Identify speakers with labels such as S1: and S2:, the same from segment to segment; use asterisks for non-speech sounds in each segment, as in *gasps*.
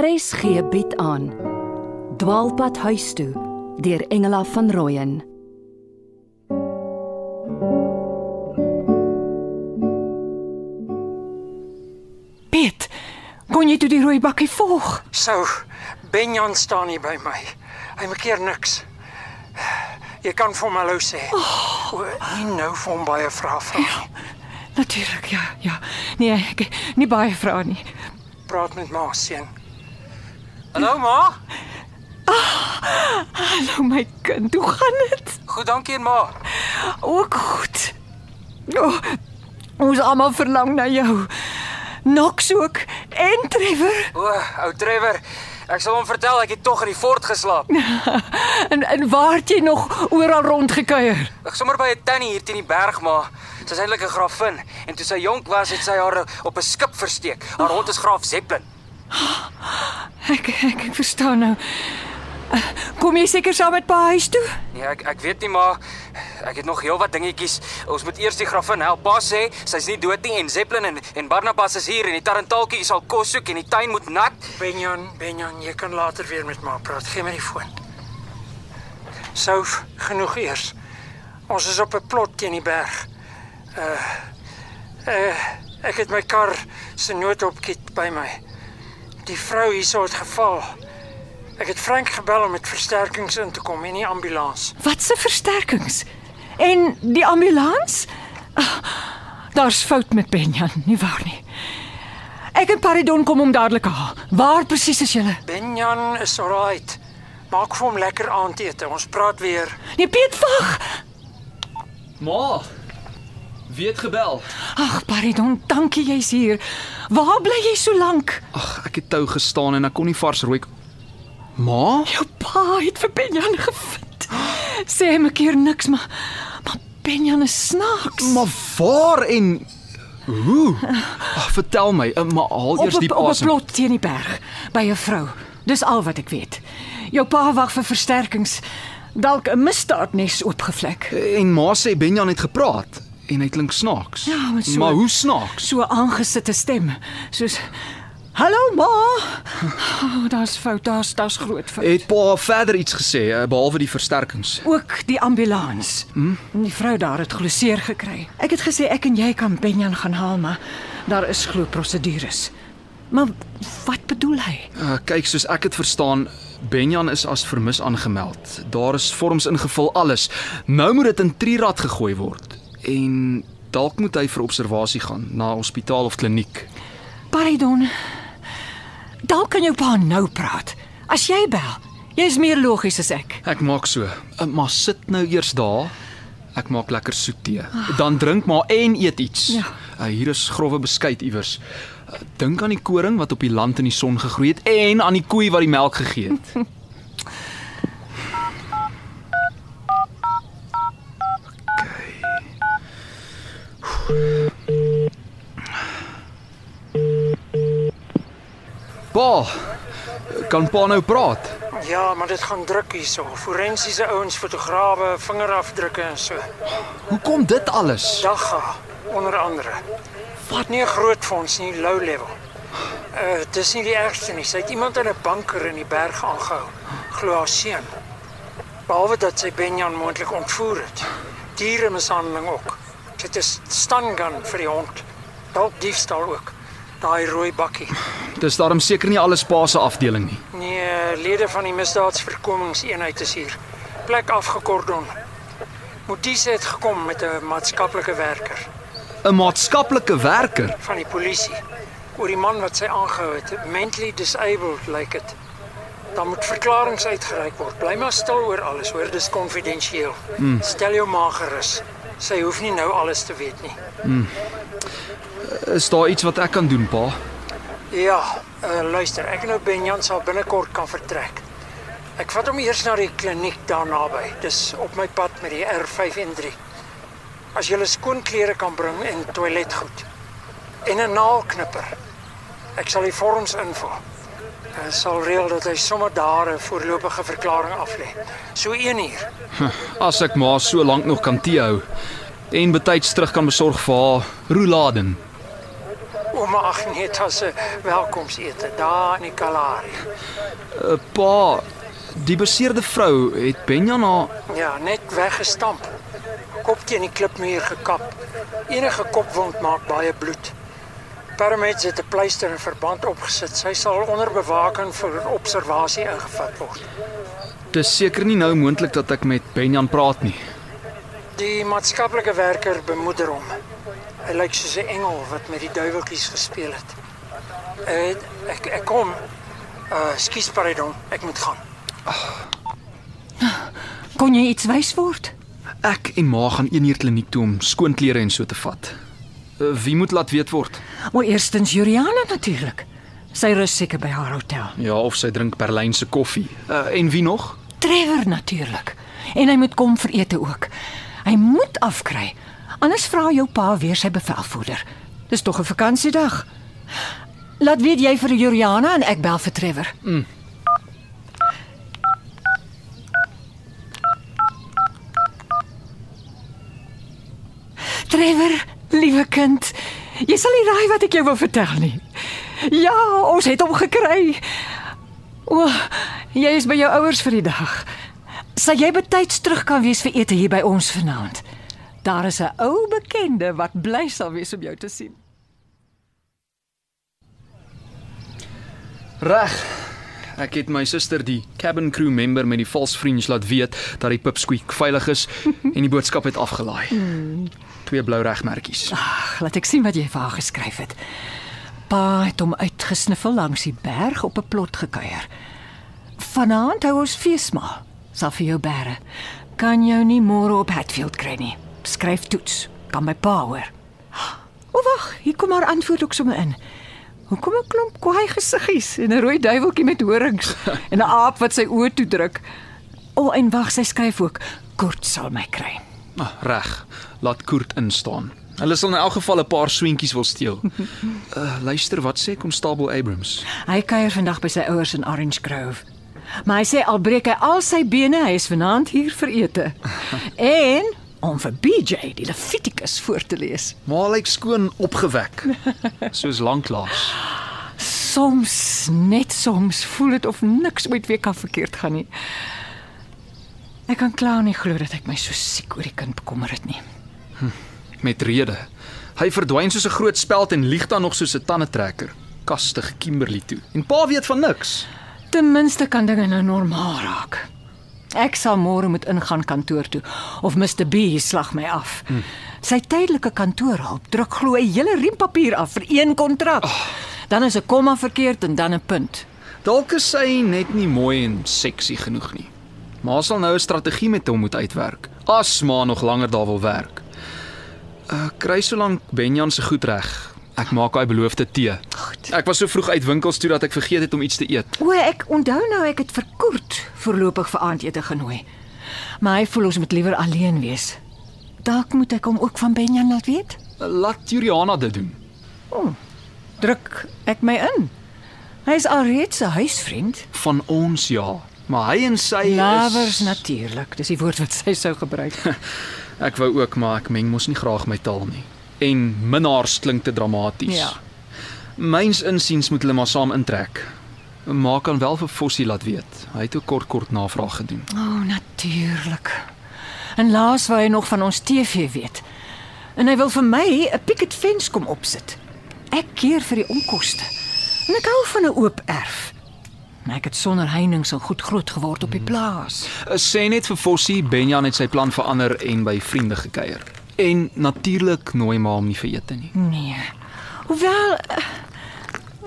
S1: RSG bied aan Dwaalpad huis toe deur Engela van Rooyen
S2: Piet, kon jy toe die rooi bakkie volg?
S3: So, Benjan staan hier by my. Hy maak keer niks. Jy kan vir hom hallo sê. O, nie nou vir hom baie vra vra. nie.
S2: Natuurlik, ja, ja. Nee, ek nie baie vra nie.
S3: Praat met ma seun. Hallo ma.
S2: Hallo my kind, hoe gaan dit?
S3: Goed, dankie ma.
S2: Ook goed. Oh, ons almal verlang na jou. Nox ook en Trevor.
S4: O, ou Trevor, ek sal hom vertel ek het tog in die fort geslaap. *laughs*
S2: En en waar het jy nog oral rondgekuier?
S4: Ek sommer by 'n tannie hier teen die berg maar sy's eintlik 'n grafin en toe sy jonk was het sy haar op 'n skip versteek. Haar hond is graaf Zeppelin.
S2: Ek ek, ek verstaan nou. Eh, Kom jy seker saam met pa huis toe?
S4: Nee, ek ek weet nie maar ek het nog heelwat dingetjies. Ons moet eers die grafin help. Pa sê sy's nie dood nie en Zeppelin en en Barnabas is hier en die tarantaaltjie sal kos soek en die tuin moet nat.
S3: Benjan, Benjan, jy kan later weer met ma praat. Gee my die foon. Souf, genoeg eers. Ons is op 'n plot teen die berg. Uh uh ek het my kar se noodopkit by my. Die vrou hierso het geval. Ek het Frank gebel om met versterkings in te kom en nie ambulans.
S2: Wat se versterkings? En die ambulans? Ah, Daar's fout met Benjan, nie waar nie. Ek en Paridon kom hom dadelik haal. Waar presies is julle?
S3: Benjan is alright. Maak vir hom lekker aandete. Ons praat weer.
S2: Nee, Piet wag.
S5: Ma. Wie het gebel?
S2: Ag, Paridon, dankie jy's hier. Waar bly jy so lank?
S5: Ag, ek het tou gestaan en ek kon nie vars rooi. Ma?
S2: Jou pa het vir Benjan gevind. Sê hom 'n keer niks, maar maar Benjan is snaaks.
S5: Maar waar en hoe? Ag, vertel my, eh, maar haal eers
S2: op,
S5: diep
S2: op, 'n plot teen die berg by 'n vrou. Dis al wat ek weet. Jou pa wag vir versterkings. Dalk 'n misdaadnes oopgevlek.
S5: En ma sê Benjan het gepraat en hy klink snaaks.
S2: Ja, maar so-
S5: Maar hoe snaaks?
S2: So aangesitte stem, soos Hallo ma. *laughs* Oh, daar's fout, daar's daar's groot fout.
S5: Het pa verder iets gesê eh, behalwe die versterkings?
S2: Ook die ambulans. Hmm? Die vrou daar het glo seer gekry. Ek het gesê ek en jy kan Benjan gaan haal, maar daar is glo prosedures. Maar wat bedoel hy?
S5: Uh, kyk, soos ek dit verstaan, Benjan is as vermis aangemeld. Daar is vorms ingevul alles. Nou moet dit in Trirad gegooi word en dalk moet hy vir observasie gaan na hospitaal of kliniek.
S2: Paridon. Dalk kan jou pa nou praat. As jy bel. Jy is meer logies as ek.
S5: Ek maak so. Uh, maar sit nou eers daar. Ek maak lekker soet tee. Dan drink maar en eet iets.
S2: Ja.
S5: Uh, hier is grouwe beskuit iewers. Uh, Dink aan die koring wat op die land in die son gegroei het en aan die koei wat die melk gegee het. *laughs* Pa, kan pa nou praat?
S3: Ja, maar dit gaan druk hierso. Forensiese ouens, fotograwe, vingerafdrukke en so.
S5: Hoekom dit alles?
S3: Dagga onder andere. Wat nie 'n groot fonds nie, low level. Uh dis nie die ergste nie. Sy het iemand in 'n bunker in die berg aangehou. Glo haar seun. Behalwe dat sy Benjan moontlik ontvoer het. Dieremishandeling ook. Sy het 'n stun gun vir die hond. Dalk diefstal ook. Daai rooi bakkie.
S5: Dis daarom seker nie alles pa se afdeling nie.
S3: Nee, lede van die misdaadsverkomingseenheid is hier. Plek afgekordon. Modise het gekom met 'n maatskaplike werker
S5: 'n Maatskaplike werker.
S3: van die polisie oor die man wat sy aangehou het. Mentally disabled lyk like dit. Dan moet verklaringe uitgereik word. Bly maar stil oor alles, hoor, dis konfidensieel. Mm. Stel jou ma gerus. Sy hoef nie nou alles te weet nie.
S5: Is daar iets wat ek kan doen, pa?
S3: Ja, uh, luister, ek en nou Benjan sal binnekort kan vertrek. Ek vat hom eers na die kliniek daar naby. Dis op my pad met die R513. As jy skoon klere kan bring en toiletgoed en 'n naalknipper. Ek sal die vorms invul. Ek sal reël dat hy sommer daar 'n voorlopige verklaring aflê. So 1 uur.
S5: As ek maar so lank nog kan tee hou en betyds terug kan besorg vir haar roeladen.
S3: Ouma Agneta se welkomsete daar in die Kalahari.
S5: Uh, pa, die beseerde vrou het Benjan haar
S3: Ja, net weggestamp. Kop teen die klipmuur gekap. Enige kopwond maak baie bloed. Paramedics het 'n pleister en verband opgesit. Sy sal onder bewaking vir observasie ingevat word.
S5: Dis seker nie nou moontlik dat ek met Benjan praat nie.
S3: Die maatskaplike werker bemoeder hom. Hy lyk soos 'n engel wat met die duiweltjies gespeel het. Uh, ek ek kom. Uh, skus pardon, ek moet gaan.
S2: Kon jy iets wys word?
S5: Ek en ma gaan een uur kliniek toe om skoonklere en so te vat. Wie moet laat weet word?
S2: Maar eerstens Juliana natuurlik. Sy rus seker by haar hotel.
S5: Ja, of sy drink Berlynse koffie. Uh, en wie nog?
S2: Trevor natuurlik. En hy moet kom vir ete ook. Hy moet afkry. Anders vra jou pa weer sy bevelvoerder. Dis tog 'n vakansiedag. Laat weet jy vir Juliana en ek bel vir Trevor. Mm. Trevor, liewe kind, jy sal nie raai wat ek jou wil vertel nie. Ja, ons het hom gekry. O, jy is by jou ouers vir die dag. Sal jy betyds terug kan wees vir ete hier by ons vanaand? Daar is 'n ou bekende wat bly sal wees om jou te sien.
S5: Reg. Ek het my suster die cabin crew member met die false fringe laat weet dat die pipsqueak veilig is *laughs* en die boodskap het afgelaai. Twee blou regmerkies.
S2: Ag, laat ek sien wat jy vir haar geskryf het. Pa het hom uitgesniffel langs die berg op 'n plot gekuier. Vanaand hou ons feesmaal. Sal vir jou bære. Kan jou nie môre op Hatfield kry nie. Skryf toets. Kan my pa hoor. *gasps* O wag, hier kom haar antwoord ook sommer in. Hoekom 'n klomp kwaai gesiggies en 'n rooi duiweltjie met horings *laughs* en 'n aap wat sy oë toe druk. O, en wag, sy skryf ook. Kort sal my kry.
S5: Ah, reg. Laat Koert instaan. Hulle sal in elk geval 'n paar swentjies wil steel. Uh, *laughs* luister, wat sê Constable Abrams?
S2: Hy kuier vandag by sy ouers in Orange Grove. Maar hy sê al breek hy al sy bene, hy is vanaand hier vir ete. *laughs* en om vir BJ die Levitikus voor te lees.
S5: Maar lyk skoon opgewek. *laughs* Soos lanklaas.
S2: Soms, net soms voel dit of niks ooit weer kan verkeerd gaan nie. Ek kan klaar nie glo dat ek my so siek oor die kind bekommer het nie.
S5: Met rede. Hy verdwyn soos 'n groot speld en lieg dan nog soos 'n tandetrekker. Kastig Kimberley toe. En pa weet van niks.
S2: Ten minste kan dinge nou normaal raak. Ek sal môre moet ingaan kantoor toe of Mr B slag my af. Hmm. Sy tydelike kantoorhulp druk glo 'n hele riempapier af vir een kontrak. Oh. Dan is 'n komma verkeerd en dan 'n punt.
S5: Dalk is sy net nie mooi en seksie genoeg nie. Maar sal nou 'n strategie met hom moet uitwerk. As ma nog langer daar wil werk. Uh kry solank Benjan se goed reg. Ek maak daai beloofde tee.
S2: Goed.
S5: Ek was so vroeg uit winkels toe dat ek vergeet het om iets te eet.
S2: O, ek onthou nou ek het vir Koert voorlopig vir aandete genooi. Maar hy voel ons moet liewer alleen wees. Dalk moet ek hom ook van Benjan laat weet.
S5: Laat Juliana dit doen.
S2: Druk ek my in. Hy is alreeds 'n huisvriend.
S5: Van ons ja, maar hy en sy
S2: Lovers
S5: is
S2: natuurlik, dis die woord wat sy sou gebruik. *laughs*
S5: Ek wou ook, maar ek meng mos nie graag my taal nie. En minnaars klink te dramaties.
S2: Ja.
S5: Myns insiens moet hulle maar saam intrek. Maak kan wel vir Fossie laat weet. Hy het ook kort kort navraag gedoen.
S2: O, oh, natuurlik. En laas wou hy nog van ons TV weet. En hy wil vir my 'n picket fence kom opsit. Ek keer vir die onkoste. En ek hou van 'n oop erf. Ek het sonder heininge al goed groot geword op die plaas.
S5: Uh, Sê net vir Fossie, Benjan het sy plan verander en by vriende gekuier. En natuurlik nooi ma hom nie vir ete nie.
S2: Nee. Hoewel eh,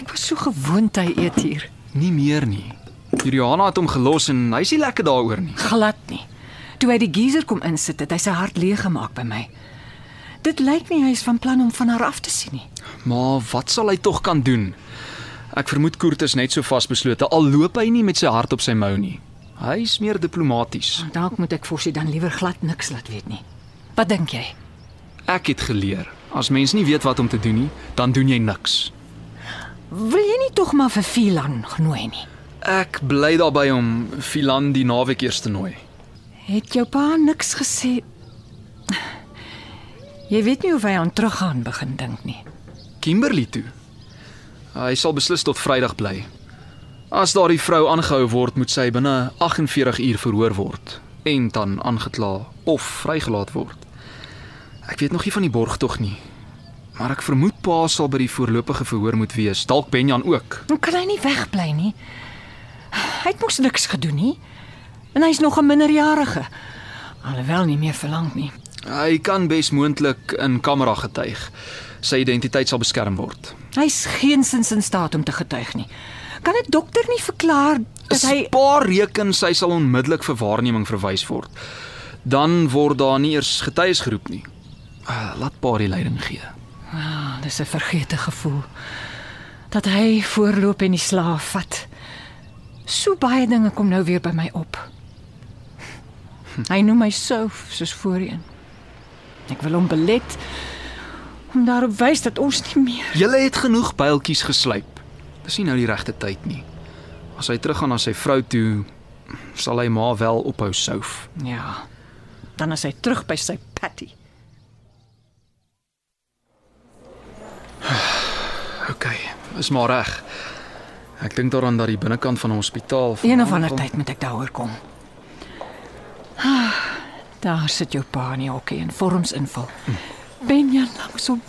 S2: ek was so gewoond hy eet hier.
S5: Nie meer nie. Juliana het hom gelos en hy's nie lekker daaroor nie.
S2: Glad nie. Toe hy die geyser kom insit, het hy sy hart leeg gemaak by my. Dit lyk nie hy is van plan om van haar af te sien nie.
S5: Maar wat sal hy tog kan doen? Ek vermoed Koert is net so vasbeslote al loop hy nie met sy hart op sy mou nie. Hy's meer diplomaties.
S2: Dalk moet ek Forsie dan liewer glad niks laat weet nie. Wat dink jy?
S5: Ek het geleer, as mens nie weet wat om te doen nie, dan doen jy niks.
S2: Wil jy nie tog maar vir Philan genooi nie?
S5: Ek bly daarby om Philan die naweek eers te nooi.
S2: Het jou pa niks gesê? Jy weet nie of hy aan teruggaan begin dink nie.
S5: Kimberley toe. Hy sal beslis tot Vrydag bly. As daardie vrou aangehou word, moet sy binne 48 uur verhoor word en dan aangekla of vrygelaat word. Ek weet nog nie van die borgtog nie, maar ek vermoed pa sal by die voorlopige verhoor moet wees, dalk Benjan ook.
S2: Nou kan hy nie wegbly nie. Hy het mos niks gedoen nie. En hy's nog 'n minderjarige. Alhoewel nie meer verlang nie.
S5: Hy kan besmoontlik in kamera getuig. Sy identiteit sal beskerm word.
S2: Hy's geensins in staat om te getuig nie. Kan 'n dokter nie verklaar dat hy
S5: Spaar reken sy sal onmiddellik vir waarneming verwys word. Dan word daar nie eers getuies geroep nie. Uh, laat pa die leiding gee.
S2: Ah, dis 'n vergete gevoel dat hy voorloop en die slaaf vat. So baie dinge kom nou weer by my op. Hy noem my Sof soos voorheen. Ek wil hom belet om daarop wys dat ons nie meer
S5: Julle het genoeg pyltjies geslyp. Dis nie nou die regte tyd nie. As hy teruggaan na sy vrou toe, sal hy maar wel ophou souf.
S2: Ja. Dan is hy terug by sy patty. *sighs*
S5: OK, is maar reg. Ek dink daaraan dat die binnekant van 'n hospitaal
S2: Een of ander tyd moet ek daaroor kom. Ah, *sighs* daar sit jou pa in die hokkie en vorms invul. Benjan langsom.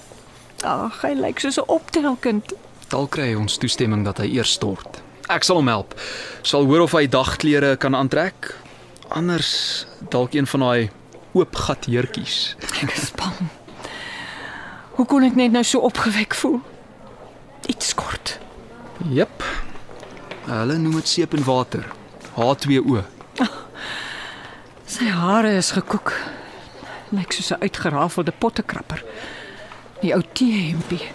S2: Ag, hy lyk soos 'n optelkind.
S5: Dalk kry hy ons toestemming dat hy eers stort. Ek sal hom help. Sal hoor of hy dagklere kan aantrek. Anders dalk een van daai oop gat heertjies.
S2: Ek is bang. Hoe kon ek net nou so opgewek voel? Iets kort.
S5: Jep. Hulle noem dit seep en water. H2O.
S2: Sy hare is gekoek. Lyk soos 'n uitgerafelde pottekrapper. Die ou T-hempie.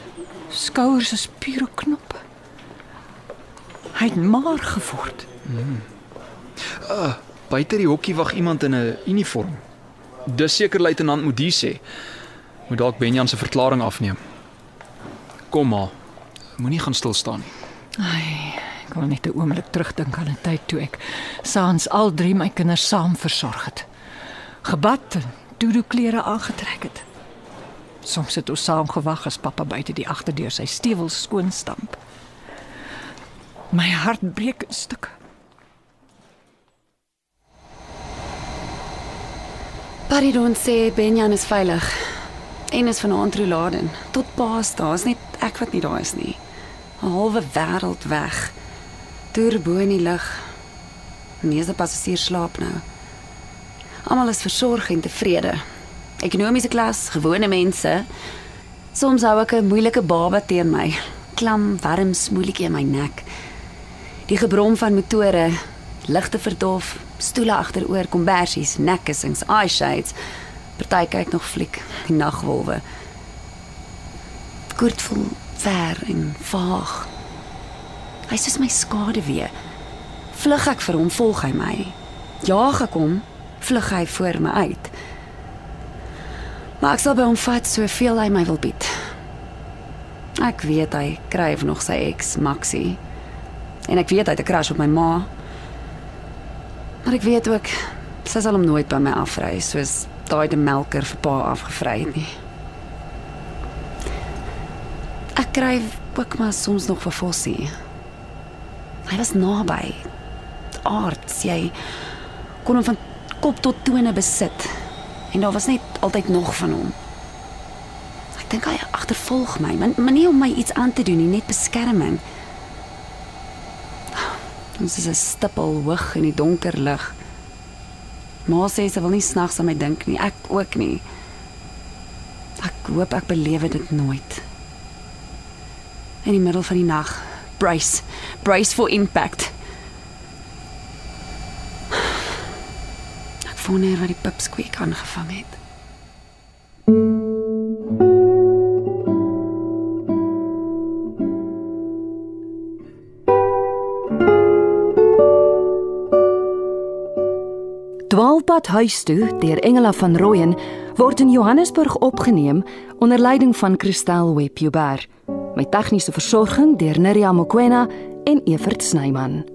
S2: Skouers is pure knoppe. Hy het maar geword.
S5: Buite die hokkie wag iemand in 'n uniform. Dis seker luitenant Modise. Moet dalk Benjan se verklaring afneem. Kom maar. Moenie gaan stil staan nie.
S2: Ai, ek wil net 'n oomblik terugdink aan 'n tyd toe ek saans al drie my kinders saam versorg het. Gebad en doedoe klere aangetrek het. Soms het ons saam gewag as pappa buite die agterdeur sy stewels skoon stamp. My hart breek in stukke.
S6: Paridon sê Benjan is veilig en is vanaand rouladen. Tot paas daar's net ek wat nie daar is nie. 'n Halwe wêreld weg. Toer bo in die lug. Meeste passasiers slaap nou. Almal is versorg en tevrede. Ekonomiese klas, gewone mense. Soms hou ek 'n moeilike baba teen my. Klam, warm smoeltjie in my nek. Die gebrom van motore, ligte verdof, stoele agteroor, kombersies, nekkussings, eye shades. Party kyk nog fliek, die nagwolwe. Kurt voel ver en vaag. Hy is soos my skade weer. Vlug ek vir hom, volg hy my. Jaag ek hom, vlug hy voor my uit. Maar ek sal by hom vat soveel hy my wil bied. Ek weet hy kryf nog sy ex Maxie. En ek weet hy het 'n crush op my ma. Maar ek weet ook sy sal hom nooit by my afry soos daai de melker vir pa afgevry het nie. Ek kry ook maar soms nog vir Fossie. Hy was naby. Aards, jy kon hom van kop tot tone besit. En daar was net altyd nog van hom. Ek dink hy agtervolg my, maar, maar nie om my iets aan te doen nie, net beskerming. Ons is 'n stippel hoog in die donker lug. Ma sê sy wil nie snags aan my dink nie, ek ook nie. Ek hoop ek belewe dit nooit. In die middel van die nag, brace, brace for impact. Wonder wat die pipsqueak aangevang het.
S1: Dwaalpad huis toe deur Engela van Rooyen word in Johannesburg opgeneem onder leiding van Christel Webjuber met tegniese versorging deur Neriya Mkwena en Evert Snyman.